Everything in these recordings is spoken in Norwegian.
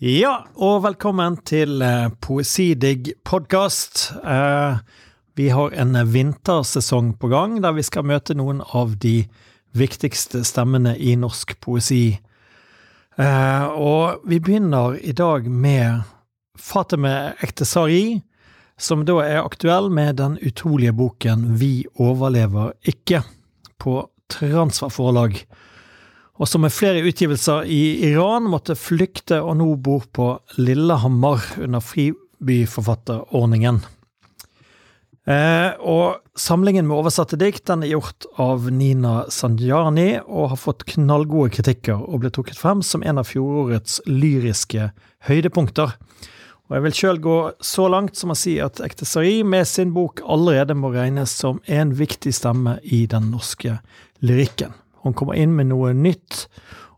Ja, og velkommen til eh, Poesidigg podkast. Eh, vi har en vintersesong på gang der vi skal møte noen av de viktigste stemmene i norsk poesi. Eh, og vi begynner i dag med Fateme Ektesari, som da er aktuell med den utrolige boken Vi overlever ikke, på Transfer forlag og som med flere utgivelser i Iran måtte flykte og nå bor på Lillehammer under fribyforfatterordningen. Eh, og samlingen med oversatte dikt den er gjort av Nina Sanjani og har fått knallgode kritikker og ble trukket frem som en av fjorårets lyriske høydepunkter. Og jeg vil sjøl gå så langt som å si at Ektesari med sin bok allerede må regnes som en viktig stemme i den norske lyrikken. Hun kommer inn med noe nytt,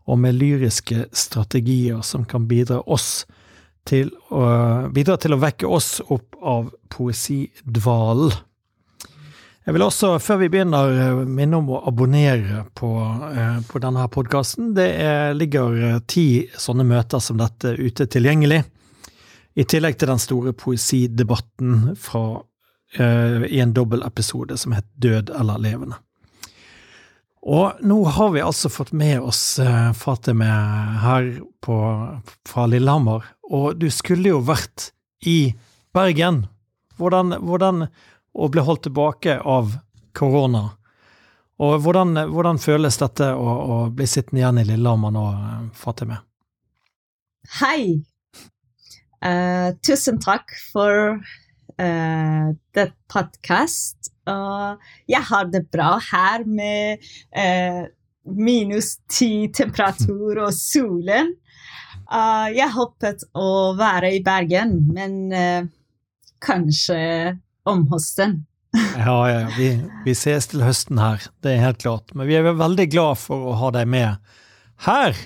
og med lyriske strategier som kan bidra, oss til å, bidra til å vekke oss opp av poesidvalen. Jeg vil også, før vi begynner, minne om å abonnere på, eh, på denne podkasten. Det er, ligger eh, ti sånne møter som dette ute tilgjengelig. I tillegg til den store poesidebatten fra, uh, i en dobbeltepisode som het Død eller levende. Og nå har vi altså fått med oss uh, Fatime her på, fra Lillehammer, og du skulle jo vært i Bergen. Hvordan, hvordan Og ble holdt tilbake av korona. Og hvordan, hvordan føles dette å, å, bli sittende igjen i Lillehammer nå, Fatime? Hei! Uh, tusen takk for uh, det podkast. Og jeg har det bra her med eh, minus ti temperatur og solen. Uh, jeg håpet å være i Bergen, men uh, kanskje om høsten. ja, ja, vi, vi, ses til høsten her, det er helt klart. Men vi er veldig glad for å ha deg med her.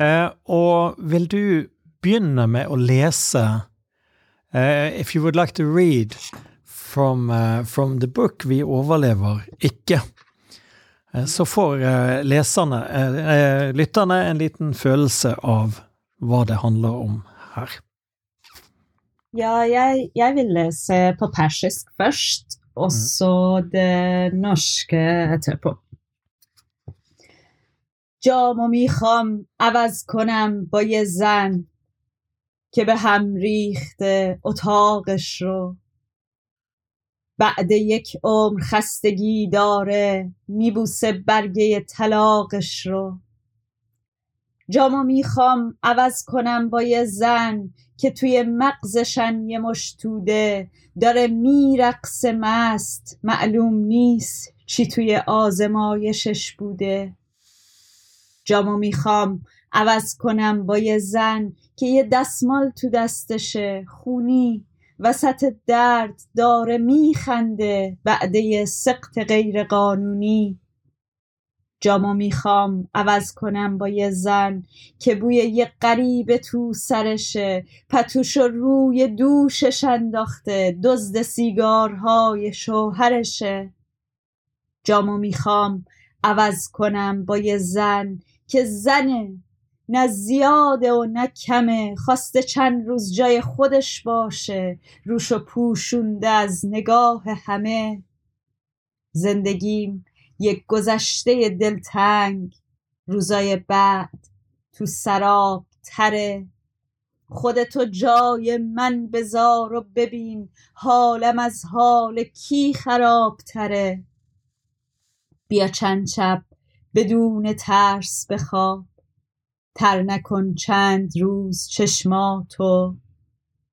Uh, og vil du begynne med å lese If you would like to read from, uh, from the book Vi overlever ikke. Uh, så får uh, leserne, lytterne, en liten følelse av hva det handler om her. Ja, jeg, jeg vil lese på persisk først, og mm. så det norske etterpå. جام و میخوام عوض کنم با یه زن که به هم ریخته اتاقش رو بعد یک عمر خستگی داره میبوسه برگه طلاقش رو. جامو می‌خوام عوض کنم با یه زن که توی مغزشن یه مشتوده داره میرقص مست معلوم نیست چی توی آزمایشش بوده. جامو می‌خوام عوض کنم با یه زن که یه دستمال تو دستشه خونی. وسط درد داره میخنده بعده سقط غیر قانونی جامو می‌خوام عوض کنم با یه زن که بوی یه قریب تو سرشه پتوش روی دوشش انداخته دزد سیگارهای شوهرشه. جامو می‌خوام عوض کنم با یه زن که زنه. نه زیاده و نه کمه خواسته چند روز جای خودش باشه روشو پوشونده از نگاه همه. زندگیم یک گذشته دلتنگ روزای بعد تو سراب تره. خودتو جای من بذار و ببین حالم از حال کی خراب تره بیا چند شب بدون ترس بخواب. تر نکن چند روز چشماتو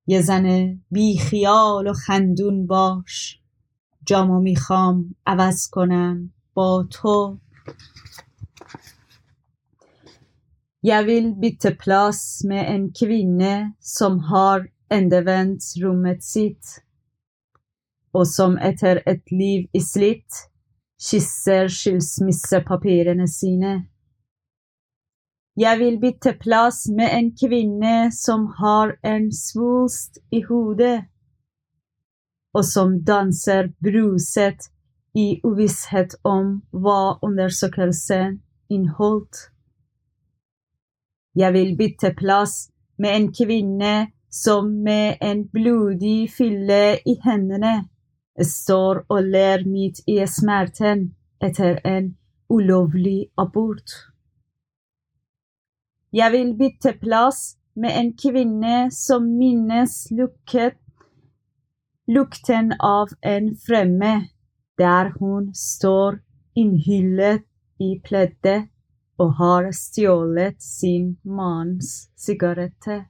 یه زن بی خیال و خندون باش جامو می‌خوام عوض کنم با تو Jag vill bytte plass med en kvinne som har endevendt rommet sitt og som etter et liv i slitt kysser skilsmissepapirene sine. Jeg vil bytte plass med en kvinne som har en svulst i hodet, og som danser bruset i uvisshet om hva undersøkelsen inneholdt. Jeg vil bytte plass med en kvinne som med en blodig fylle i hendene står og ler midt i smerten etter en ulovlig abort. Jeg vil bytte plass med en kvinne som minnes lukket, lukten av en fremme, der hun står innhyllet i pleddet og har stjålet sin manns sigaretter.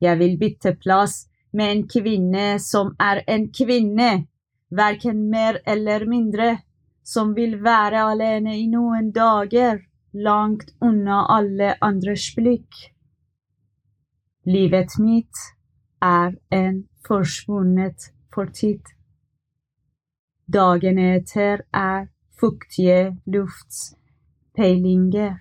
Jeg vil bytte plass med en kvinne som er en kvinne, verken mer eller mindre, som vil være alene i noen dager, langt unna alle andres blikk. Livet mitt er en forsvunnet fortid. Dagene etter er fuktige luftspeilinger.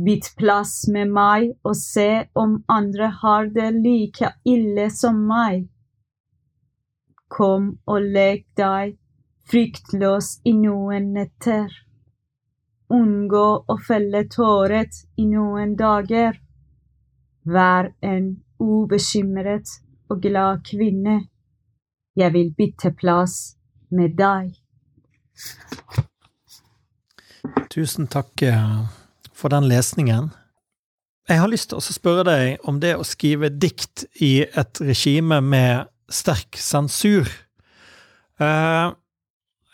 Bytt plass med meg og se om andre har det like ille som meg. Kom og lek deg fryktløs i noen netter. Unngå å felle tåret i noen dager. Vær en ubekymret og glad kvinne. Jeg vil bytte plass med deg. Tusen takk eh, for den lesningen. Jeg har lyst til å spørre deg om det å skrive dikt i et regime med sterk sensur. Uh,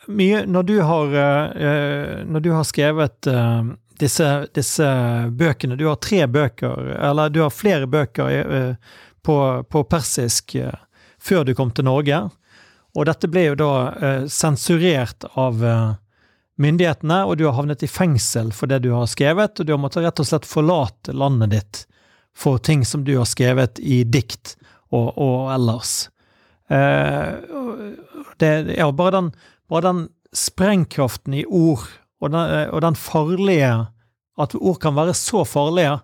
mye, når, du har, uh, når du har skrevet uh, disse, disse, bøkene Du har tre bøker, eller du har flere bøker på, på, persisk før du kom til Norge. Og dette ble jo da sensurert av myndighetene, og du har havnet i fengsel for det du har skrevet, og du har måttet rett og slett forlate landet ditt for ting som du har skrevet i dikt og, og ellers. Eh, det, ja, bare den, bare den sprengkraften i ord, og den, eh, og den, farlige At ord kan være så farlige,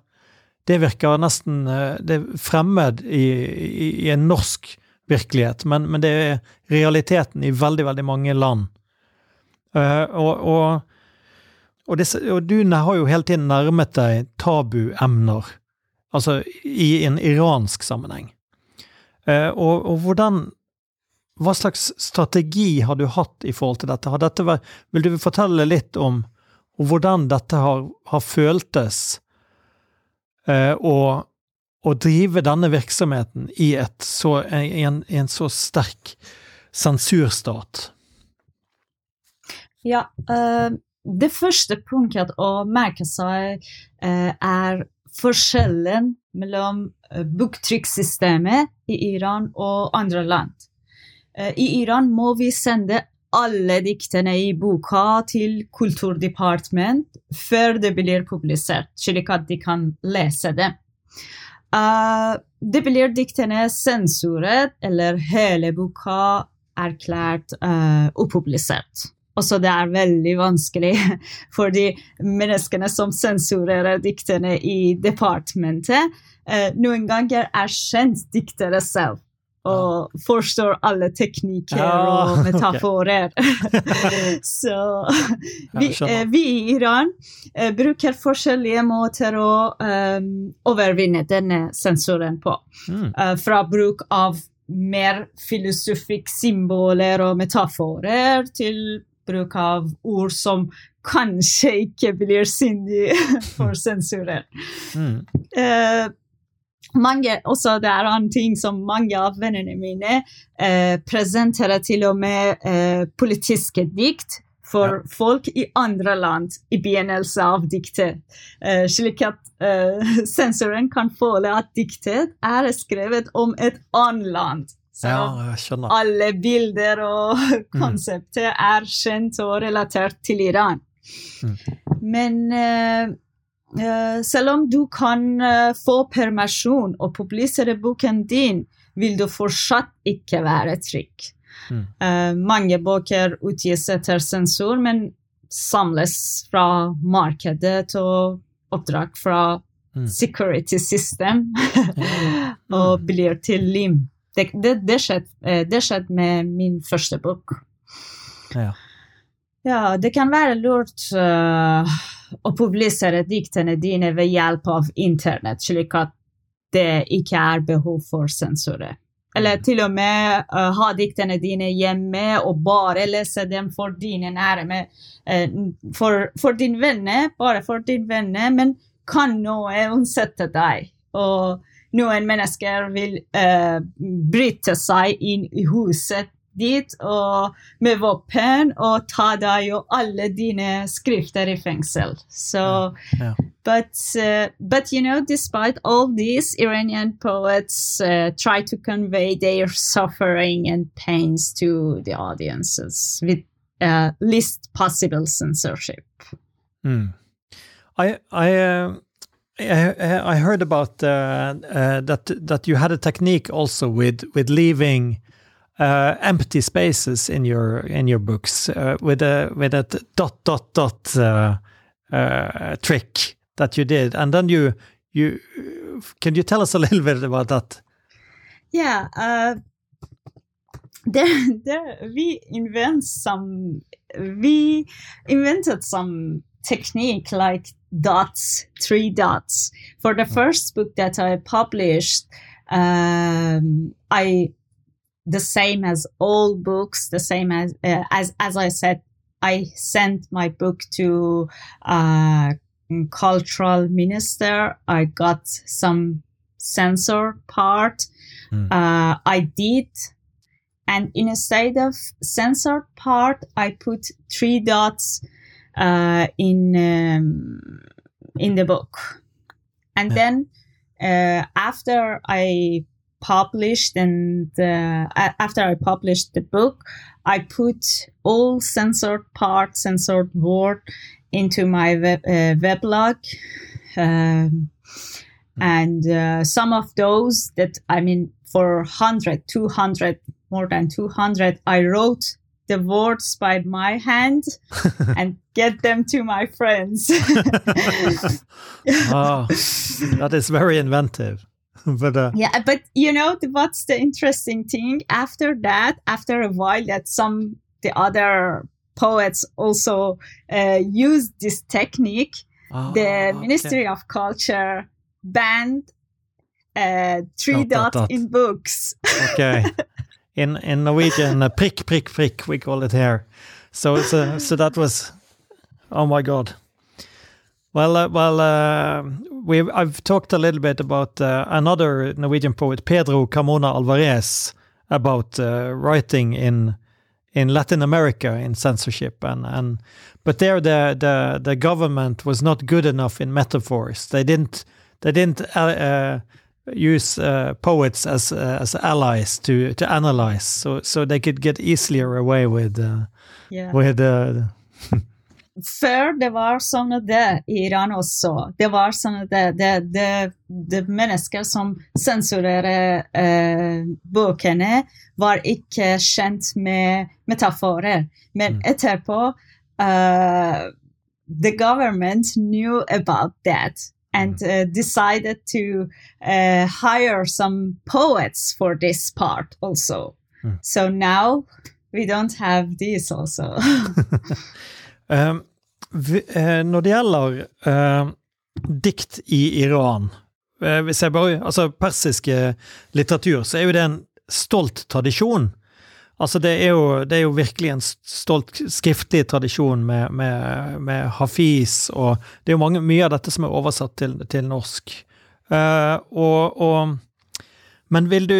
det virker nesten eh, Det er fremmed i, i, i en norsk virkelighet, men, men, det er realiteten i veldig, veldig mange land. Uh, og, og, og, disse, og, du har jo hele tiden nærmet deg tabuemner, altså i en iransk sammenheng. Og, hvordan Hva slags strategi har du hatt i forhold til dette? dette vært, vil du fortelle litt om, om hvordan dette har, har føltes eh, å, å, drive denne virksomheten i, så, en, en så sterk sensurstat? Ja, uh, det første punktet å merke seg uh, er forskjellen mellom uh, boktrykkssystemet i Iran og andre land. I Iran må vi sende alle diktene i boka til kulturdepartement før det blir publisert, slik at de kan lese det. Uh, det blir diktene sensuret, eller hele boka erklært uh, upublisert. Også det er veldig vanskelig for de menneskene som sensurerer diktene i departementet. Uh, noen ganger er kjent diktere selv og forstår alle teknikker ja, og metaforer. Okay. Så vi, eh, vi, i Iran eh, bruker forskjellige måter å um, overvinne denne sensoren på. Mm. Uh, fra bruk av mer filosofiske symboler og metaforer til bruk av ord som kanskje ikke blir syndige for sensuren. Mm. Uh, mange, også det er en ting som mange av vennene mine eh, presenterer til og med eh, politiske dikt for ja. folk i andre land i begynnelse av diktet, Eh, slik at uh, sensoren kan føle at diktet er skrevet om et annet land. Så ja, alle bilder og konseptet mm. er kjent og relatert til Iran. Mm. Men uh, selv om du kan uh, få permisjon og publisere boken din, vil du fortsatt ikke være trygg. Mm. mange bøker utgis etter sensor, men samles fra markedet og oppdrag fra mm. security system og mm. blir til lim det, det, det, skjedde, eh, det skjedde med min første bok. Ja. ja det kan være lurt uh, å publisere diktene dine ved hjelp av internett, slik at det ikke er behov for sensorer. Eller til og med uh, ha diktene dine hjemme og bare lese dem for dine nærme. Uh, for, for din venner, bare for din venner, men kan noe unnsette deg. Og noen mennesker vil uh, bryte seg inn i huset dit og med våpen og ta deg og alle dine skrifter i fengsel. So, yeah. but uh, but you know, despite all these, Iranian poets uh, try to convey their suffering and pains to the audiences with uh, least possible censorship. Mm. I I. Uh, I, I heard about uh, uh, that that you had a technique also with with leaving uh, empty spaces in your in your books uh, with a with a dot dot dot uh, uh, trick that you did, and then you you can you tell us a little bit about that? Yeah, uh, there there we invent some we invented some technique like dots, three dots. For the first book that I published, um, I the same as all books, the same as uh, as as I said, I sent my book to uh, cultural minister. I got some censor part. Mm. Uh, I did, and instead of censor part, I put three dots uh, in um, in the book, and yeah. then uh, after I published and uh, after I published the book, I put all censored parts, censored word into my web, uh, weblog. Um, and uh, some of those that, I mean, for 100, 200, more than 200, I wrote the words by my hand and get them to my friends. oh, that is very inventive. but uh, yeah, but you know what's the interesting thing? After that, after a while, that some the other poets also uh, used this technique. Oh, the Ministry okay. of Culture banned uh, three dot, dot, dot, in books. okay, in in Norwegian, uh, prick prick prick we call it here. So it's a, so that was, oh my god. Well, uh, well, uh, we I've talked a little bit about uh, another Norwegian poet, Pedro Carmona Alvarez, about uh, writing in in Latin America in censorship, and and but there the the the government was not good enough in metaphors. They didn't they didn't uh, uh, use poets as as allies to to analyze, so so they could get easier away with yeah. with før det var sånn det i Iran også. Det var sånn det, det, det, det mennesker som sensurerer eh, bøkene, var ikke kjent med metaforer. Men mm. etterpå uh, The government knew about that and uh, decided to uh, hire some poets for this part also. Mm. So now we don't have this also. Vi, eh, når det gjelder eh, dikt i Iran eh, Hvis jeg bare Altså, persiske litteratur, så er jo det en stolt tradisjon. Altså, det er jo, det er jo virkelig en stolt skriftlig tradisjon med, med, med, Hafiz, og det er jo mange, mye av dette som er oversatt til, til norsk. Uh, og, og, Men vil du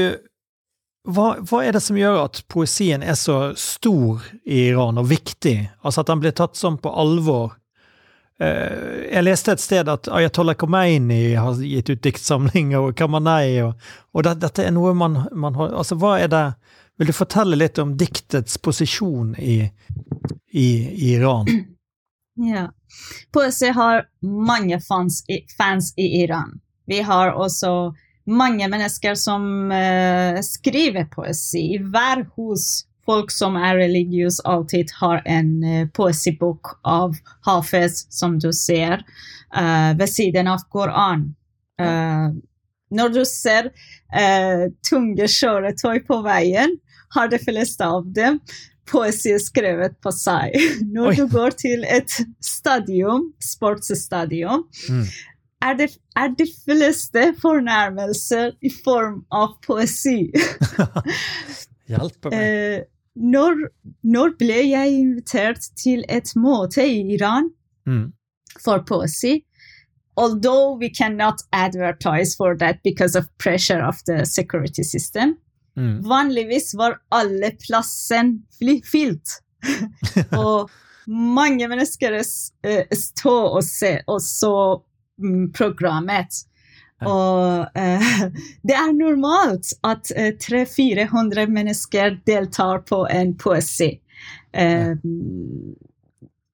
hva, hva, er det som gjør at poesien er så stor i Iran, og viktig? Altså at den blir tatt sånn på alvor? Uh, jeg leste et sted at Ayatollah Khomeini har gitt ut diktsamlinger, og Kamanei, og, og det, dette er noe man, man, har Altså, hva er det Vil du fortelle litt om diktets posisjon i, i, i Iran? Ja. Poesi har mange fans i, fans i Iran. Vi har også mange mennesker som uh, skriver poesi. Hver hos folk som er religiøse, alltid har en uh, poesibok av Hafez, som du ser, uh, ved siden av Koran. når du ser tunge kjøretøy på veien, har de fleste av dem poesi skrevet på seg. Når Oi. du går til et stadion, sportsstadion, Mm. Er det, er de fleste fornærmelser i form av poesi. Hjelper meg. Eh, når, når ble jeg invitert til et møte i Iran Mm. for poesi? Although we cannot advertise for that because of pressure of the security system. Mm. Vanligvis var alle plassen fylt. og mange mennesker eh, stå og se, og så programmet. Ja. Og eh, det er normalt at uh, 300-400 mennesker deltar på en poesi. Eh,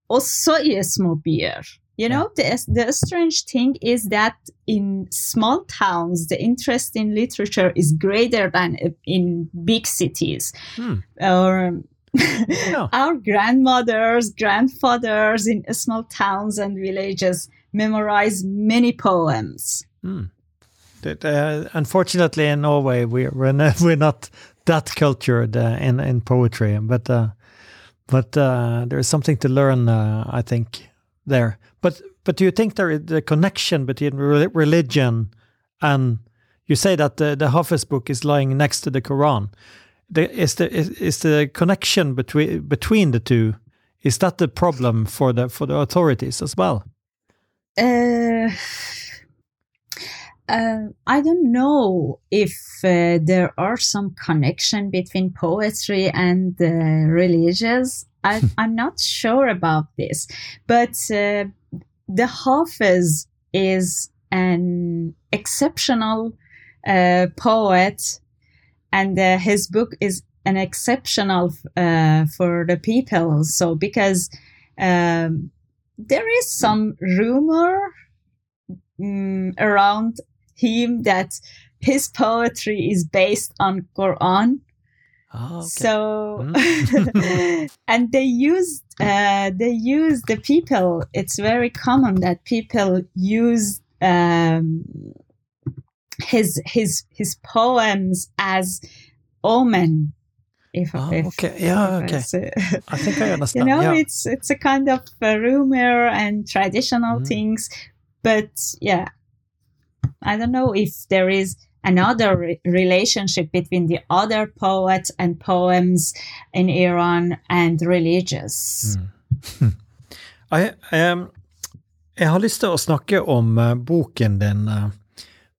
Også i små byer. You know, the, the strange thing is that in small towns, the interest in literature is greater than in big cities. Mm. Or Ja. our grandmothers, grandfathers in small towns and villages memorize many poems. Uh, unfortunately, in Norway, we're we're not, that cultured uh, in in poetry, but uh, but uh, there is something to learn, uh, I think, there. But but do you think there is the connection between re- religion and you say that the the Hafiz book is lying next to the Quran? The, is the is, is the connection between between the two? Is that the problem for the for the authorities as well? Uh, uh, I don't know if uh, there are some connection between poetry and uh, religious. I, I'm not sure about this, but uh, the Hafiz is an exceptional uh, poet, and uh, his book is an exceptional uh, for the people. So because um, there is some rumor mm, around him that his poetry is based on Quran. Ah, okay. So, Mm. and they use uh, they use the people. It's very common that people use um, his his his poems as omen. If, Ah, if okay. Yeah, if I okay. say- I think I understand you know yeah. it's it's a kind of a rumor and traditional Mhm. things but yeah i don't know if there is another re- relationship between the other poets and poems in iran and religious Mm. Jeg, em, jeg har lyst til å snakke om eh, boken din eh,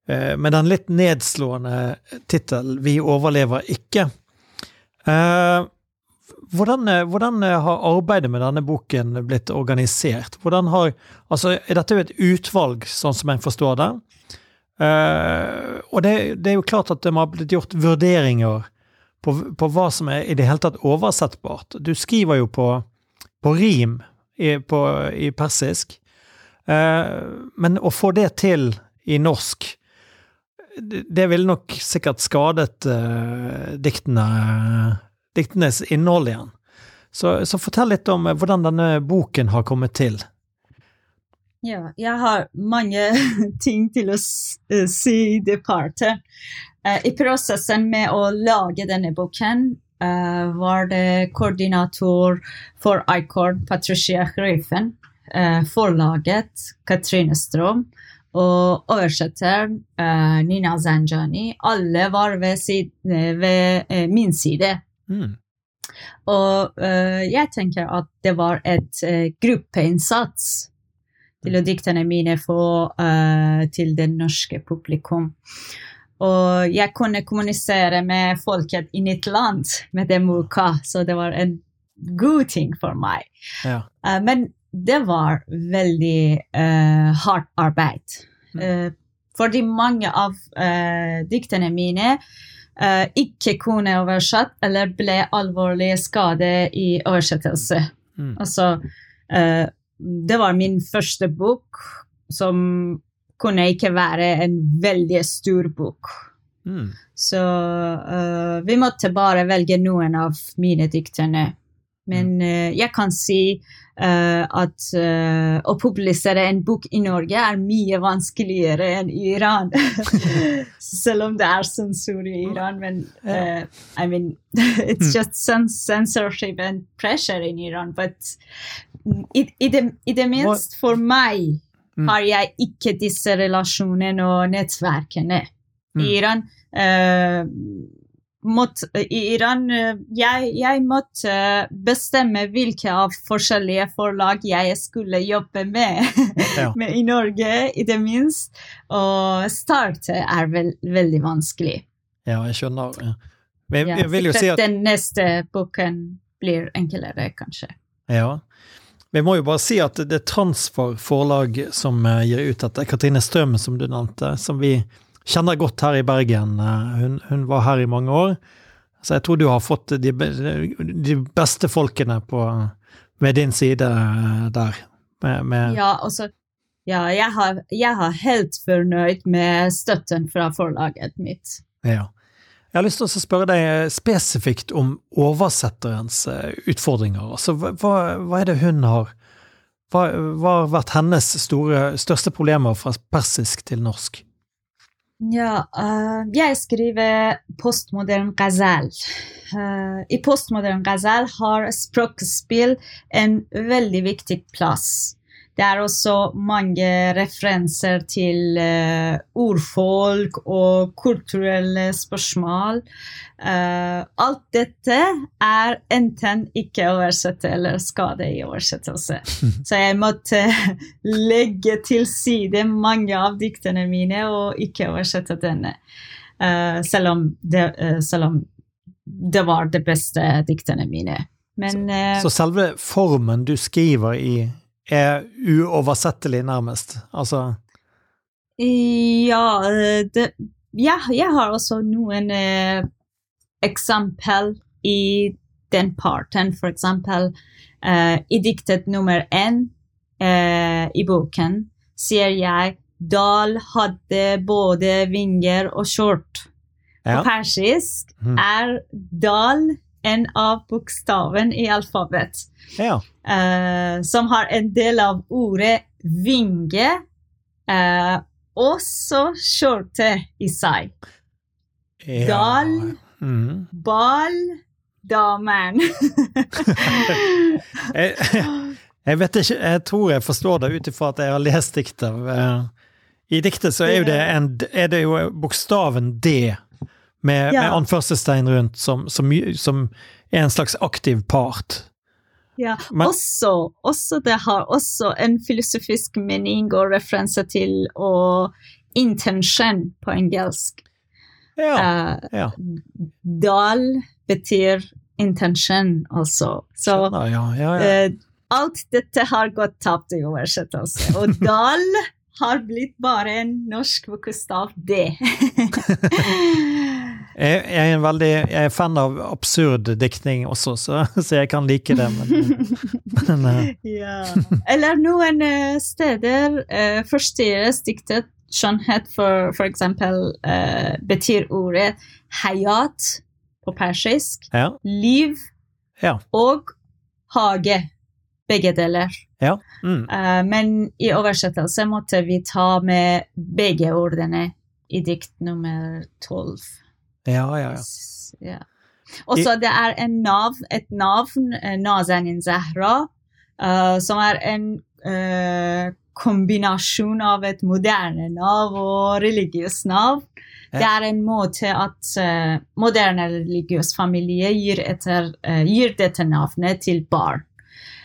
eh, med den litt nedslående tittelen 'Vi overlever ikke'. Eh, hvordan, eh, hvordan eh, har arbeidet med denne boken blitt organisert? Har, altså, er dette jo et utvalg, sånn som jeg forstår det? Uh, og det, det er jo klart at det har blitt gjort vurderinger på, på hva som er i det hele tatt oversettbart. Du skriver jo på, på rim i, på, i persisk, uh, men å få det til i norsk det, ville nok sikkert skadet uh, diktene, diktenes innhold igjen. Så, så fortell litt om eh, hvordan denne boken har kommet til. Ja, jeg har mange ting til å eh, si i det partet. Uh, I prosessen med å lage denne boken uh, var det koordinator for ICORD, Patricia Griffen, eh, forlaget Katrine Strom og oversetteren uh, Nina Zanjani. Alle var ved, sid, eh, ved uh, min side. Mm. Og uh, jeg tenker at det var et gruppeinnsats til å diktene mine få til det norske publikum. Og jeg kunne kommunisere med folket i nytt land med det muka, så det var en god ting for meg. Ja. Men det var veldig uh, hardt arbeid. Eh, fordi mange av uh, diktene mine ikke kunne oversatt eller ble alvorlig skadet i oversettelse. Mm. Altså, det var min første bok som kunne ikke være en veldig stor bok. Mm. Så vi måtte bare velge noen av mine diktene Men uh, jeg kan si uh, at uh, å publisere en bok i Norge er mye vanskeligere enn i Iran. Selv om det er sensur i Iran, men I mean, it's just some censorship and pressure in Iran. But i, i, det, i det minst for meg Mm. har jeg ikke disse relasjonene og nettverkene. Mm. I Iran eh, måtte, I Iran eh, jeg, jeg måtte bestemme hvilke av forskjellige forlag jeg skulle jobbe med. Ja. Men i Norge, i det minst. Og starte er vel, veldig vanskelig. Ja, jeg skjønner. Men Ja, jeg vil jo si at den neste boken blir enklere, kanskje. Ja. Vi må jo bare si at det er Transfer forlag som eh, gir ut dette. Katrine Strøm, som du nevnte, som vi kjenner godt her i Bergen. Eh, Hun, hun var her i mange år. Så jeg tror du har fått de, de beste folkene på, ved din side eh, der. Med, med, Ja, altså, ja jeg, har, jeg har helt fornøyd med støtten fra forlaget mitt. Ja. Jeg har lyst til å spørre deg spesifikt om oversetterens eh, utfordringer. Altså, hva, hva- hva er det hun har Hva, hva har vært hennes store, største problemer fra persisk til norsk? Ja, uh, jeg skriver postmodern gazelle. Uh, I postmodern gazelle har språkspill en veldig viktig plass. Det er også mange referanser til uh, ordfolk og kulturelle spørsmål. Uh, alt dette er enten ikke oversett eller skade i oversettelse. Så jeg måtte legge til side mange av diktene mine og ikke oversette denne. Uh, selv, om det, selv om det var de beste diktene mine. Men så, Så selve formen du skriver i, er uoversettelig, nærmest? Altså ja, det, ja, jeg har også noen eh, eksempel i den parten. For eksempel eh, i diktet nummer én eh, i boken sier jeg Dal hadde både vinger og skjort. Ja. På persisk Mhm. er dal en av bokstaven i alfabet, ja. Uh, som har en del av ordet vinge, uh, også skjorte i seg. ja. Dal. mm. Bal, damen. Jeg, jeg vet ikke, jeg tror jeg forstår det ut ifra at jeg har lest diktet. Eh, I diktet så er, det, en, er det jo bokstaven D med, Ja. med anførselstegn rundt, som, som, som er en slags aktiv part. ja, Men- også, også det har også en filosofisk mening og referanse til og intention på engelsk. Ja. uh, ja. dal betyr intention også. Så Skjønner, ja, ja, ja. eh, alt dette har gått tapt i oversettelse. Og dal har blitt bare en norsk bokstav D. Jeg, jeg, er en veldig, jeg er fan av absurd diktning også, så, så jeg kan like det. Men, men eh, ja. Eller noen eh, steder uh, forstyrres diktet skjønnhet, for, for eksempel uh, betyr ordet hayat på persisk, ja. liv Ja. og hage. Begge deler. ja. Mm. Eh, men i oversettelse måtte vi ta med begge ordene i dikt nummer tolv. Ja, ja, ja. Ja. Og så det er en nav, et navn, eh, Nazanin Zahra, uh, som er en uh, kombinasjon av et moderne nav og religiøst nav. Det er en måte at uh, moderne religiøs familie gir, etter, gir dette navnet til barn.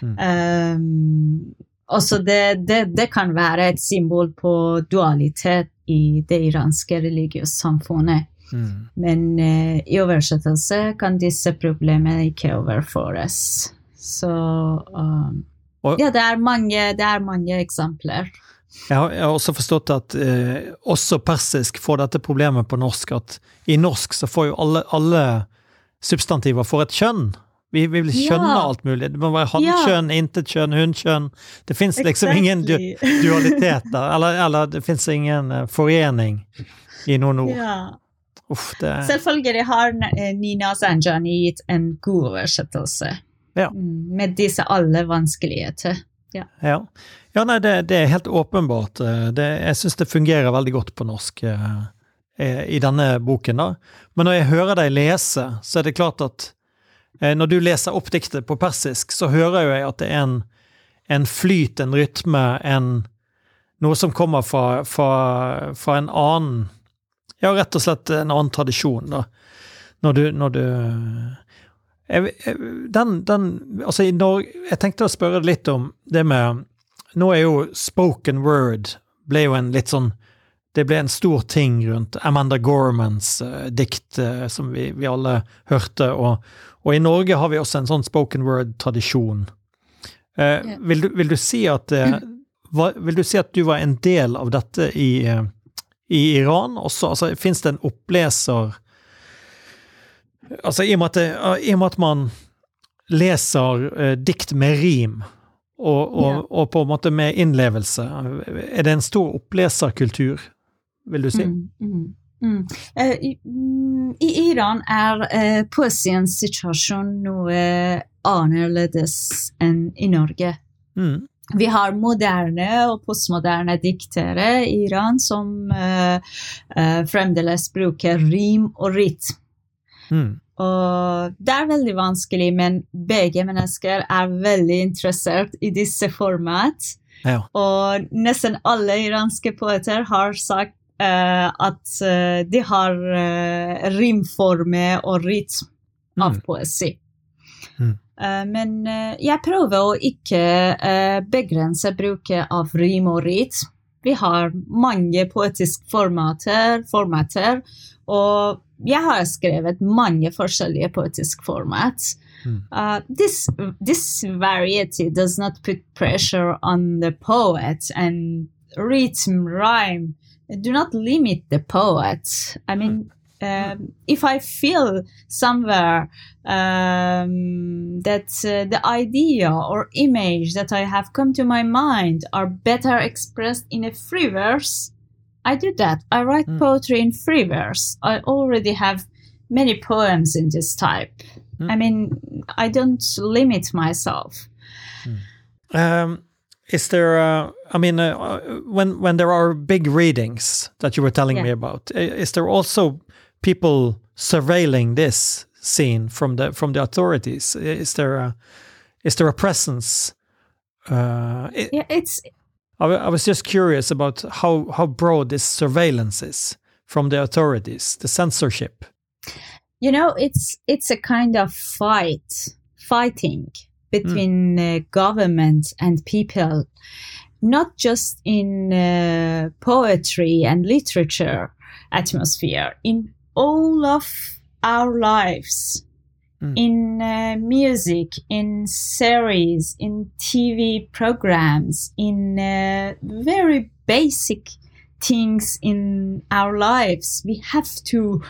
Mm. Um, også det, det, det kan være et symbol på dualitet i det iranske religiøse samfunnet. Mm. Men eh, i oversettelse kan disse problemene ikke overføres. Så um, Og- Ja, det er, mange, det er mange eksempler. Jeg har, jeg har også forstått at eh, også persisk får dette problemet på norsk, at i norsk så får jo alle, alle substantiver får et kjønn. Vi, vi vil skjønne Ja. alt mulig. Det må være hannkjønn, intetkjønn, hunnkjønn. Det fins liksom ingen du, dualitet der. Eller, eller det fins ingen eh, forening i noen ord. Ja. Uff, det Selvfølgelig har eh, Nina Zanjani gitt en god oversettelse. Ja. Mm, Med disse alle vanskeligheter. Ja, ja nei, det, det er helt åpenbart. eh, Det, jeg syns det fungerer veldig godt på norsk eh, i denne boken. da. Men når jeg hører deg lese, så er det klart at når du leser opp diktet på persisk, så hører jo jeg at det er en, en flyt, en rytme, en noe som kommer fra, fra, fra en annen Ja, rett og slett en annen tradisjon, da. Når du, når du jeg, jeg, den, den Altså, i Norge Jeg tenkte å spørre deg litt om det med Nå er jo spoken word ble jo en litt sånn Det ble en stor ting rundt Amanda Gormans uh, dikt uh, som vi, vi alle hørte, og, og i Norge har vi også en sånn spoken word-tradisjon. Uh, yeah. vil, du, vil du si at eh, hva, Vil du si at du var en del av dette i, eh, i Iran også? Altså, Fins det en oppleser Altså, i og med at, det, i og med at man leser eh, dikt med rim, og, og, Ja. og på en måte med innlevelse, er det en stor oppleserkultur, vil du si? Mm, mm, mm. Uh, i, mm, I Iran er uh, poesiens situasjon noe annerledes enn i Norge. Mm. Vi har moderne og postmoderne diktere i Iran som uh, uh, fremdeles bruker rim og rytm. Mm. Og det er veldig vanskelig, men begge mennesker er veldig interessert i disse format. Ja. Og nesten alle iranske poeter har sagt uh, at de har rimforme og rytm av Mm. poesi. Mm. Eh, men eh, jeg prøver å ikke eh, begrense bruket av rim og rit. Vi har mange poetiske formater, formater, og jeg har skrevet mange forskjellige poetiske format. Mm. Uh, this this variety does not put pressure on the poet and rhythm rhyme do not limit the poet. I mean, um, if I feel somewhere um, that uh, the idea or image that I have come to my mind are better expressed in a free verse, I do that. I write Mm. poetry in free verse. I already have many poems in this type. Mm. I mean, I don't limit myself. Um, is there, uh, I mean, uh, when when there are big readings that you were telling me about, is there also people surveilling this scene from the from the authorities? Is there a, is there a presence? Uh, i Yeah, it's I, I was just curious about how how broad this surveillance is from the authorities, the censorship. you know it's it's a kind of fight fighting between uh, government and people not just in uh, poetry and literature atmosphere in all of our lives Mm. in uh, music in series in tv programs in uh, very basic things in our lives we have to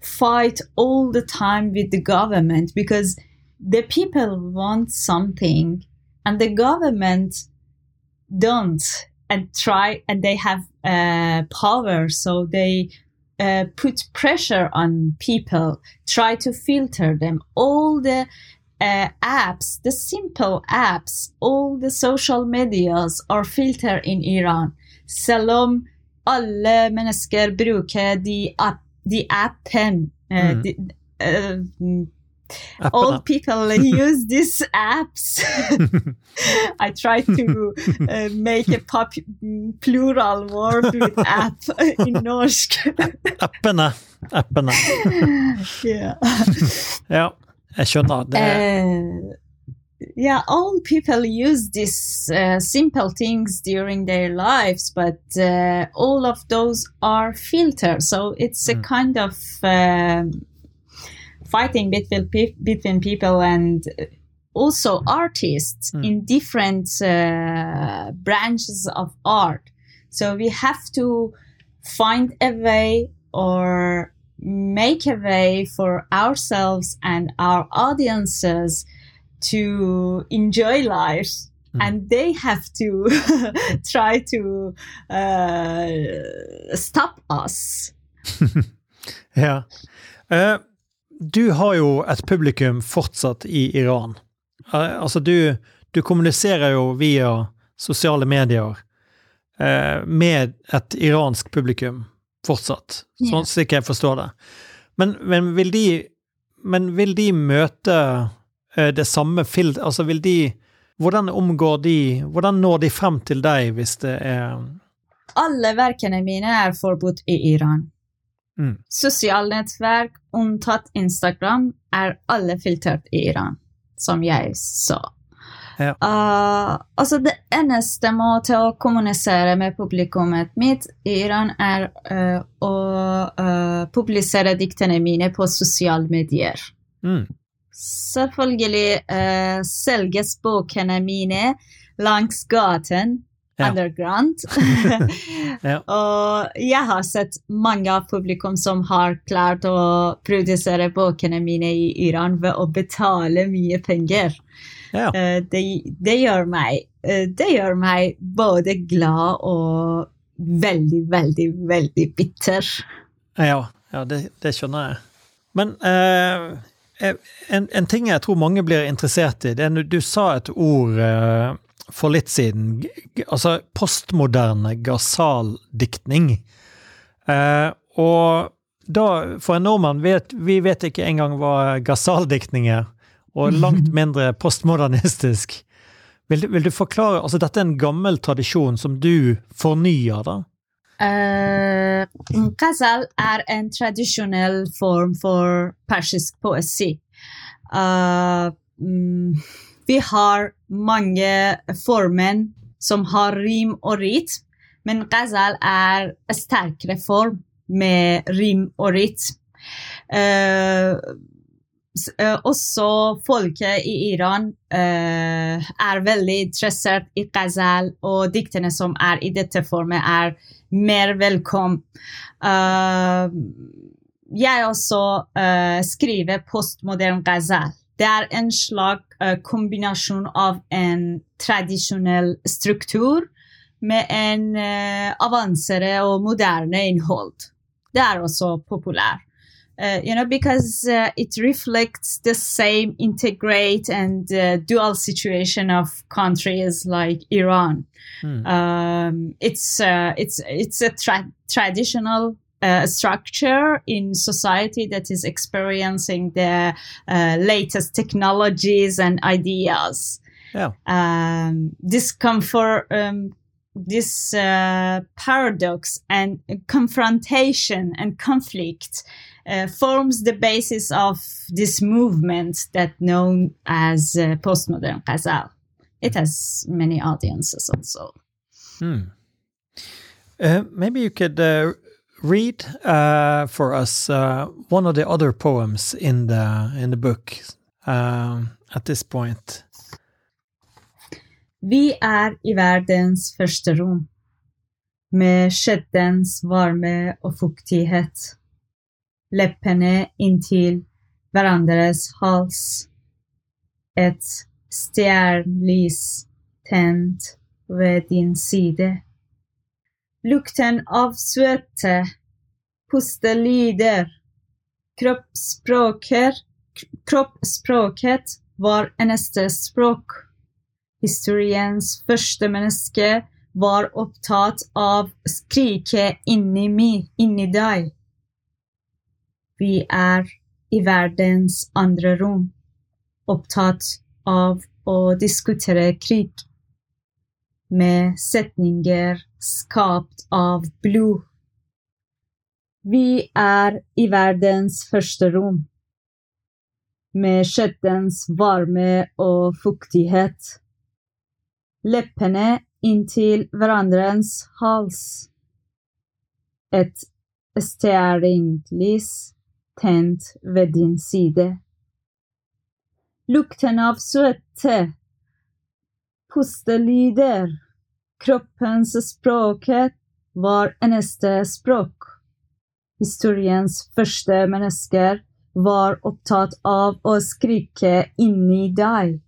fight all the time with the government because the people want something and the government don't and try and they have uh, power so they uh, put pressure on people try to filter them all the uh, apps the simple apps all the social medias are filtered in iran selv om alle mennesker bruker de, app, de appen uh, Mm. de, uh, all people use these apps. I try to uh, make a pop- plural word with app in norsk. Appene. Appene. yeah. Ja, jeg skjønner. Det, Uh, yeah, all people use these uh, simple things during their lives, but uh, all of those are filters. So it's a Mm. kind of um, fighting between pe- between people and also artists Mm. in different uh, branches of art. So we have to find a way or make a way for ourselves and our audiences to enjoy life Mm. and they have to try to uh, stop us Ja. Eh, du har jo et publikum fortsatt i Iran. Eh, Altså, du, du kommuniserer jo via sosiale medier eh, med et iransk publikum fortsatt, sånn slik jeg forstår det. Men, men vil de Men vil de møte eh, det samme fil... Altså, vil de Hvordan omgår de Hvordan når de frem til deg hvis det er Alle verkene mine er forbudt i Iran. Mm. Sosiale nettverk, unntatt Instagram, er alle filtrert i Iran, som jeg sa. Ja. Uh, altså det eneste måte å kommunisere med publikummet mitt i Iran er uh, å uh, publisere diktene mine på sosiale medier. mm. Selvfølgelig uh, selges bøkene mine langs gaten, Ja. underground. Ja. Og jeg har sett mange av publikum som har klart å produsere bøkene mine i Iran ved å betale mye penger. Ja. Eh, det, det, gjør meg, eh, det gjør meg både glad og veldig, veldig, veldig bitter. Ja, ja det, det skjønner jeg. Men eh, en, en ting jeg tror mange blir interessert i, det er du sa et ord eh, for litt siden, altså postmoderne Ghazal-diktning. Eh, og da, for en nordmann, vet, vi vet ikke engang hva Ghazal-diktning er, og langt mindre postmodernistisk. Vil, vil du forklare, altså dette er en gammel tradisjon som du fornyer, da? Uh, Ghazal er en tradisjonell form for persisk poesi. Uh, mm, vi har mange former som har rim og rit, men ghazal er en sterkere form med rim og rit. Uh, eh, også folket i Iran uh, er veldig interessert i ghazal, og diktene som er i dette formet, er mer velkommen. Uh, jeg også eh, skriver postmodern ghazal. Er en slags eh, av en tradisjonell struktur med en uh, avansere og moderne innhold. Det er også. Uh, you know, because uh, it reflects the same integrate and uh, dual situation of countries like Iran. Mm. Um, it's it's it's a tra- traditional uh, structure in society that is experiencing the uh, latest technologies and ideas. Ja. Um, discomfort, um, this uh, paradox and confrontation and conflict uh, forms the basis of this movement that known as uh, postmodern Ghazal. It has many audiences also. Hmm. Uh, maybe you could uh, read uh, for us uh, one of the other poems in the in the book um, at this point. Vi er i verdens første rom, med skjeddens varme og fuktighet, leppene inntil hverandres hals, et stjernlys tent ved din side. Lukten av svette, pustelyder, kroppsspråket var eneste språk. Historiens første menneske var opptatt av skriket inni meg, inni deg. Vi er i verdens andre rom, opptatt av å diskutere krig, med setninger skapt av blod. Vi er i verdens første rom, med skjettens varme og fuktighet leppene inntil hverandres hals. Et stearinlys tent ved din side. Lukten av svette, pustelyder, kroppens språket var eneste språk. Historiens første mennesker var opptatt av å skrike inni deg.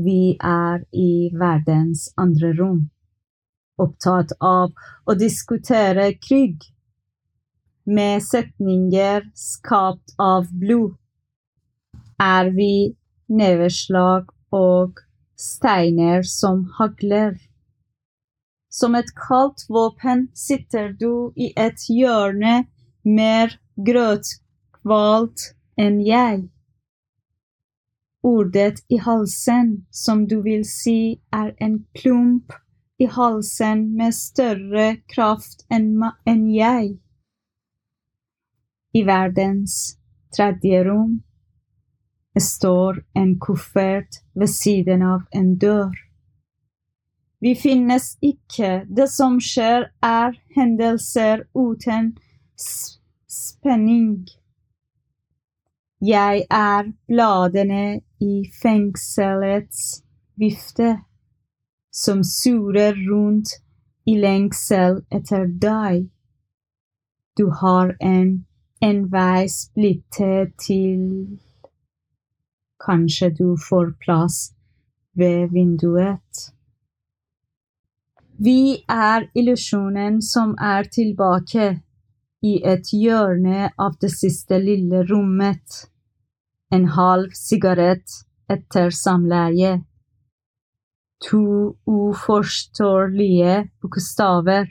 Vi er i verdens andre rom, opptatt av å diskutere krig, med setninger skapt av blod. Er vi neveslag og steiner som hagler. Som et kaldt våpen sitter du i et hjørne mer grøtkvalt enn jeg. Ordet i halsen, som du vil si er en klump i halsen med større kraft enn en jeg. I verdens tredje rom står en kuffert ved siden av en dør. Vi finnes ikke. Det som skjer, er hendelser uten spenning. Jeg er bladene i fengselets vifte, som surer rundt i lengsel etter deg. Du har en envei splitte til Kanskje du får plass ved vinduet. Vi er illusjonen som er tilbake i et hjørne av det siste lille rommet. En halv sigarett etter samleie. To uforståelige bokstaver.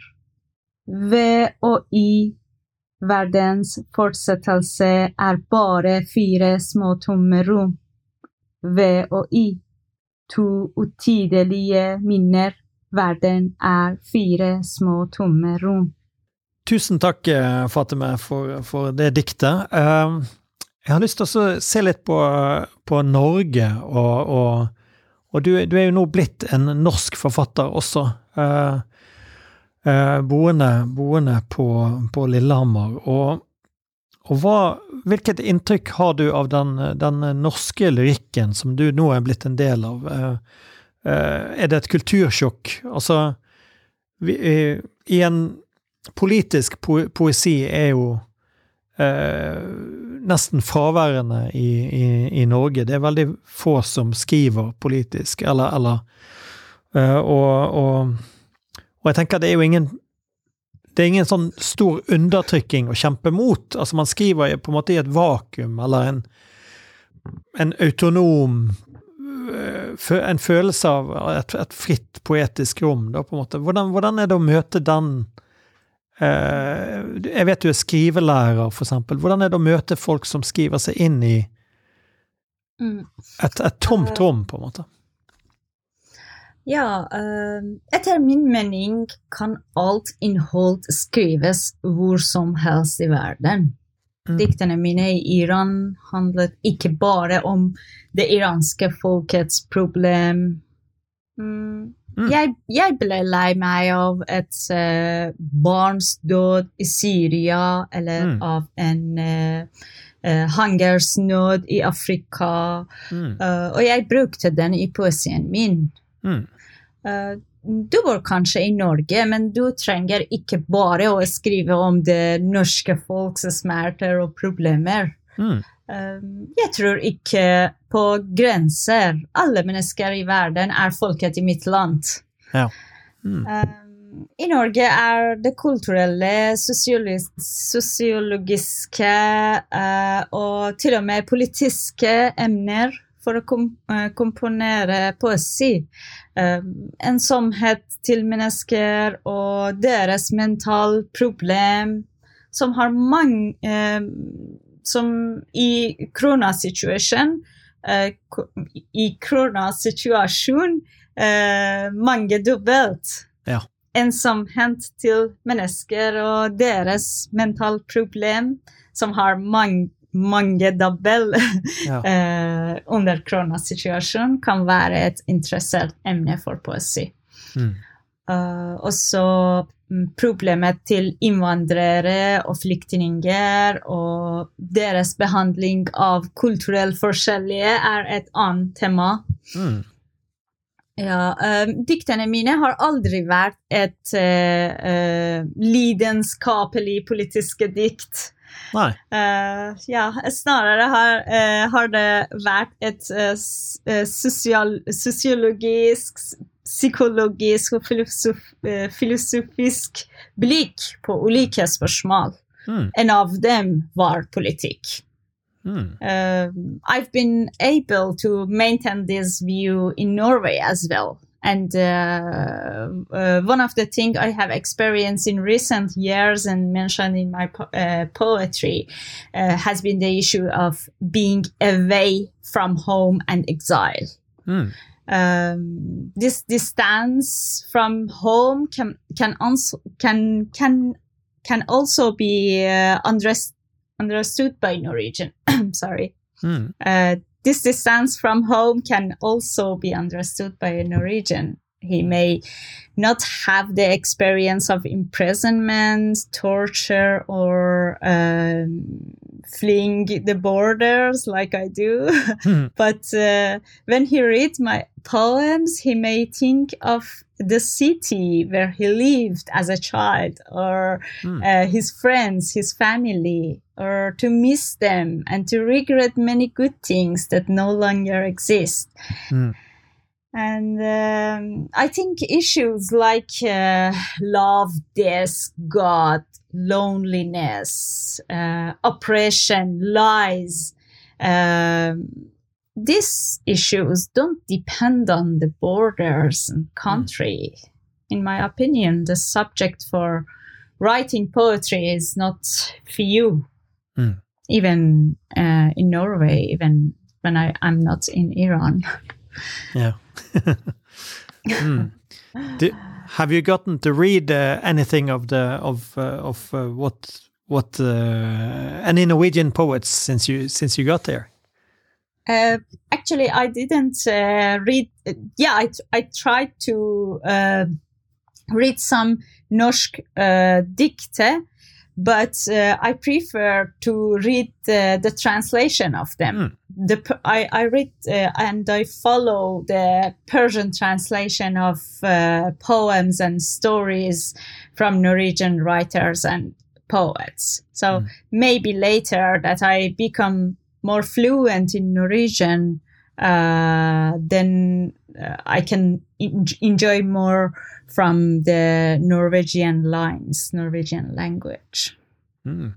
V og I. Verdens fortsettelse er bare fire små tomme rom. V og I. To utidelige minner Verden er fire små, tomme rom. Tusen takk, eh, Fatime, for, for det diktet. Uh, jeg har lyst til å se litt på, på Norge, og, og, og du, du, er jo nå blitt en norsk forfatter også. Uh, boende, boende på, på, Lillehammer. Og, og hva, hvilket inntrykk har du av den, den, norske lyrikken som du nå er blitt en del av? Uh, Eh, er det et kultursjokk? Altså vi, eh, I en politisk po poesi er jo eh, nesten fraværende i, i, i, Norge. Det er veldig få som skriver politisk, eller, eller eh, og, og, og, jeg tenker det er jo ingen det er ingen sånn stor undertrykking å kjempe mot. Altså, man skriver på en måte i et vakuum, eller en, en autonom en følelse av et, et, fritt poetisk rom, da, på en måte. Hvordan, hvordan er det å møte den eh, Jeg vet du er skrivelærer, for eksempel. Hvordan er det å møte folk som skriver seg inn i mm. et, et tomt eh. rom, på en måte? Ja, uh, etter min mening kan alt innhold skrives hvor som helst i verden. Mm. Diktene mine i Iran handlet ikke bare om det iranske folkets problem. Mm. Mm. Jeg, jeg, ble lei meg av et uh, barns død i Syria, eller mm. av en uh, uh, hungersnød i Afrika. Uh, og jeg brukte den i poesien min. Uh, du bor kanskje i Norge, men du trenger ikke bare å skrive om det norske folks smerter og problemer. Mm. Um, jeg tror ikke på grenser. Alle mennesker i verden er folket i mitt land. Ja. Mm. Um, I Norge er det kulturelle, sosiologiske og til og med politiske emner for å kom uh, komponere poesi uh, ensomhet til mennesker og deres mental problem, som har mange uh, Som i koronasituasjon uh, I koronasituasjon uh, mange dobbelt. Ja. Ensomhet til mennesker og deres mental problem, som har mange mange dobbel ja. uh, under koronasituasjonen kan være et interessert emne for poesi. Mm. Uh, og så mm, problemet til innvandrere og flyktninger og deres behandling av kulturelle forskjellige er et annet tema. Mm. Ja, uh, diktene mine har aldri vært et uh, lidenskapelig politiske dikt. Nei. Uh, ja, snarere har, uh, har, det vært et uh, sosial, sosiologisk, psykologisk og filosof, filosofisk blikk på ulike spørsmål. Mm. En av dem var politikk. Um, I've been able to maintain this view in Norway as well. And uh, uh, one of the things I have experienced in recent years and mentioned in my po- uh, poetry uh, has been the issue of being away from home and exile. Mm. Um, this distance from home can can also can can can also be uh, underst- understood by Norwegian. Sorry. Mm. Uh, this distance from home can also be understood by a Norwegian. He may not have the experience of imprisonment, torture, or um, fleeing the borders like I do. Hmm. but uh, when he reads my poems, he may think of the city where he lived as a child, or Hmm. uh, his friends, his family, or to miss them and to regret many good things that no longer exist. Mm. And um, I think issues like uh, love, death, God, loneliness, uh, oppression, lies, um, these issues don't depend on the borders and country. In my opinion, the subject for writing poetry is not few. Mm. Even uh, in Norway, even when I, I'm not in Iran. Yeah. Mm. Do, have you gotten to read uh, anything of the of uh, of uh, what what uh, any Norwegian poets since you since you got there? Uh, actually, I didn't uh, read. yeah, I, I tried to read some norsk dikte, but uh, I prefer to read the, the translation of them. The P- I, I read uh, and I follow the Persian translation of uh, poems and stories from Norwegian writers and poets. So Mm. maybe later that I become more fluent in Norwegian, uh, then uh, I can en- enjoy more from the Norwegian lines, Norwegian language. Mm.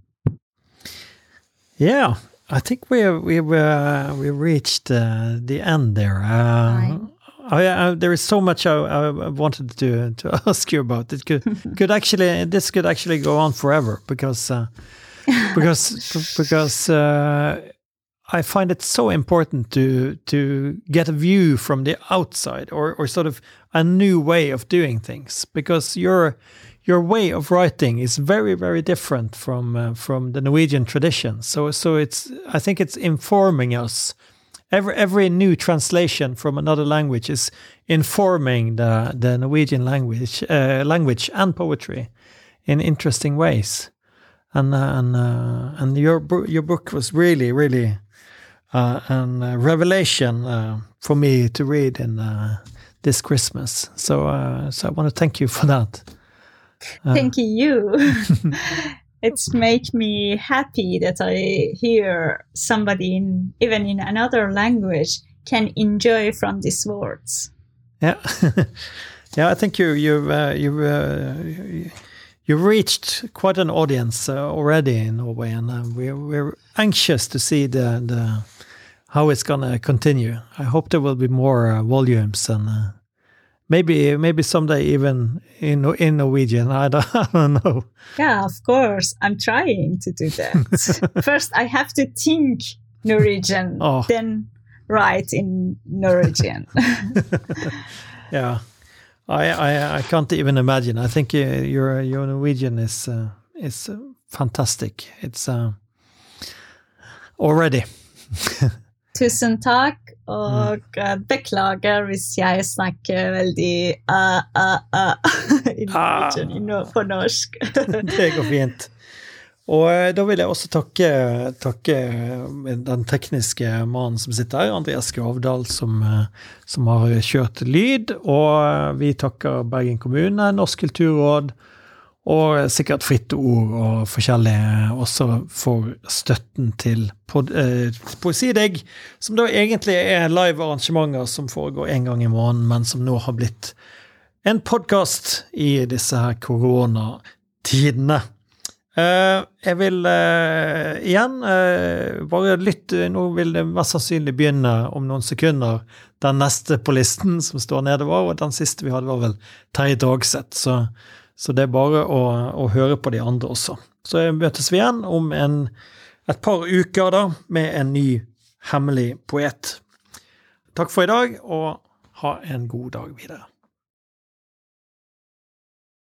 Yeah, I think we we uh, we reached uh, the end there. Uh. I, I, there is so much I, I wanted to to ask you about. It could could actually this could actually go on forever because uh, because because uh, I find it so important to to get a view from the outside or or sort of a new way of doing things because your your way of writing is very very different from uh, from the Norwegian tradition. So so it's I think it's informing us. Every every new translation from another language is informing the the Norwegian language uh, language and poetry in interesting ways. And uh, and uh, and your your book was really really uh, an uh, revelation uh, for me to read in uh, this Christmas. So uh, so I want to thank you for that. Thank you. it's make me happy that I hear somebody in even in another language can enjoy from these words. Yeah, yeah. I think you you uh, you uh, you- reached quite an audience uh, already in Norway, and uh, we're we're anxious to see the the how it's gonna continue. I hope there will be more uh, volumes and. Uh, Maybe, maybe someday even in in Norwegian. I don't, I don't know. Yeah, of course. I'm trying to do that. First, I have to think Norwegian, Oh. then write in Norwegian. Yeah, I, I I can't even imagine. I think uh, your your Norwegian is uh, is uh, fantastic. It's uh, already. Tusen takk, og mm. beklager hvis jeg snakker veldig uh, uh, uh, i Norwegian, på norsk. Det går fint. Og eh, da vil jeg også takke, takke eh, den tekniske mannen som sitter her, Andreas Gravdal, som, som har kjørt lyd. Og vi takker Bergen kommune, Norsk kulturråd og sikkert Fritt Ord og forskjellige også for støtten til pod, eh, Poesidigg, som da egentlig er live arrangementer som foregår en gang i måneden, men som nå har blitt en podkast i disse her koronatidene. Eh, jeg vil eh, igjen eh, bare lytte Nå vil det mest sannsynlig begynne om noen sekunder, den neste på listen som står nedover, og den siste vi hadde, var vel Terje Dagseth. Så, så, det er bare å, å, høre på de andre også. Så møtes vi igjen om en, et par uker, da, med en ny hemmelig poet. Takk for i dag, og ha en god dag videre.